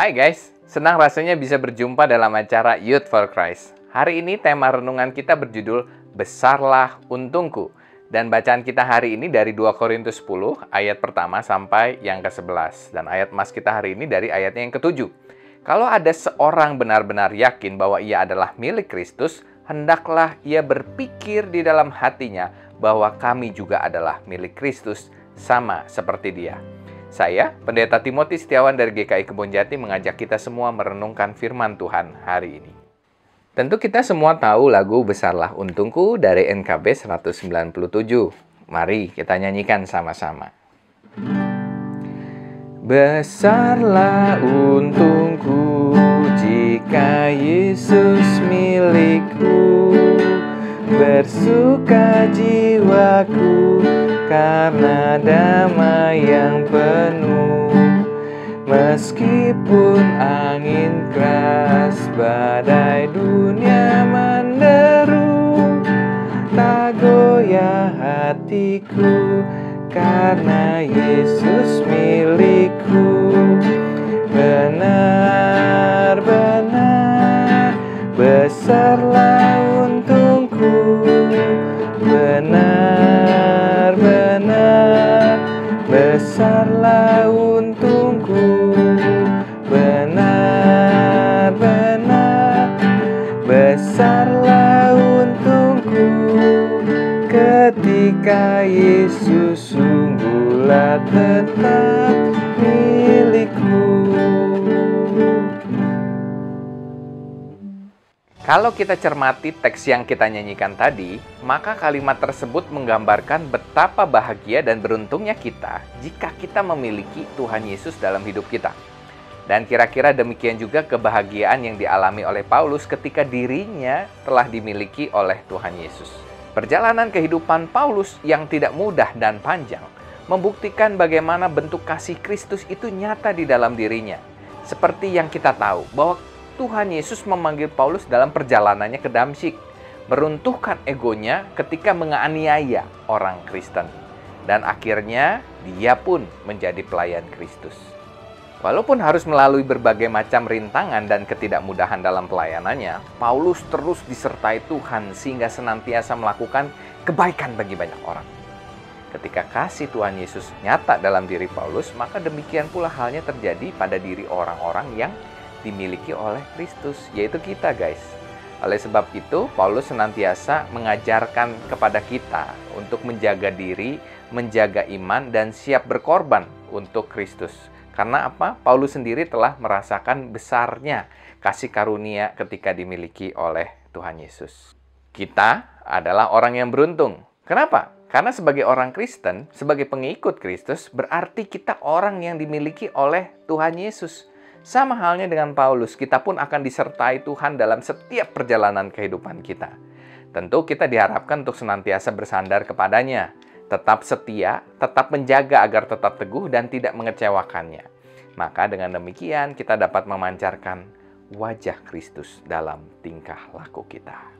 Hai guys, senang rasanya bisa berjumpa dalam acara Youth for Christ. Hari ini tema renungan kita berjudul Besarlah Untungku. Dan bacaan kita hari ini dari 2 Korintus 10 ayat pertama sampai yang ke-11. Dan ayat mas kita hari ini dari ayatnya yang ke-7. Kalau ada seorang benar-benar yakin bahwa ia adalah milik Kristus, hendaklah ia berpikir di dalam hatinya bahwa kami juga adalah milik Kristus sama seperti dia. Saya, Pendeta Timothy Setiawan dari GKI Kebon Jati mengajak kita semua merenungkan firman Tuhan hari ini. Tentu kita semua tahu lagu Besarlah Untungku dari NKB 197. Mari kita nyanyikan sama-sama. Besarlah untungku jika Yesus milikku Bersuka jiwaku karena damai yang penuh. Meskipun angin keras badai dunia menderu. Tak goyah hatiku karena Yesus milikku. Benar-benar besarlah besarlah untungku. Benar-benar besarlah untungku. Ketika Yesus sungguhlah tetap milikku Kalau kita cermati teks yang kita nyanyikan tadi, maka kalimat tersebut menggambarkan betapa bahagia dan beruntungnya kita jika kita memiliki Tuhan Yesus dalam hidup kita. Dan kira-kira demikian juga kebahagiaan yang dialami oleh Paulus ketika dirinya telah dimiliki oleh Tuhan Yesus. Perjalanan kehidupan Paulus yang tidak mudah dan panjang membuktikan bagaimana bentuk kasih Kristus itu nyata di dalam dirinya. Seperti yang kita tahu bahwa Tuhan Yesus memanggil Paulus dalam perjalanannya ke Damsyik, meruntuhkan egonya ketika menganiaya orang Kristen. Dan akhirnya dia pun menjadi pelayan Kristus. Walaupun harus melalui berbagai macam rintangan dan ketidakmudahan dalam pelayanannya, Paulus terus disertai Tuhan sehingga senantiasa melakukan kebaikan bagi banyak orang. Ketika kasih Tuhan Yesus nyata dalam diri Paulus, maka demikian pula halnya terjadi pada diri orang-orang yang dimiliki oleh Kristus, yaitu kita, guys. Oleh sebab itu, Paulus senantiasa mengajarkan kepada kita untuk menjaga diri, menjaga iman, dan siap berkorban untuk Kristus. Karena apa? Paulus sendiri telah merasakan besarnya kasih karunia ketika dimiliki oleh Tuhan Yesus. Kita adalah orang yang beruntung. Kenapa? Karena sebagai orang Kristen, sebagai pengikut Kristus, berarti kita orang yang dimiliki oleh Tuhan Yesus. Sama halnya dengan Paulus, kita pun akan disertai Tuhan dalam setiap perjalanan kehidupan kita. Tentu kita diharapkan untuk senantiasa bersandar kepadanya, tetap setia, tetap menjaga agar tetap teguh dan tidak mengecewakannya. Maka dengan demikian kita dapat memancarkan wajah Kristus dalam tingkah laku kita.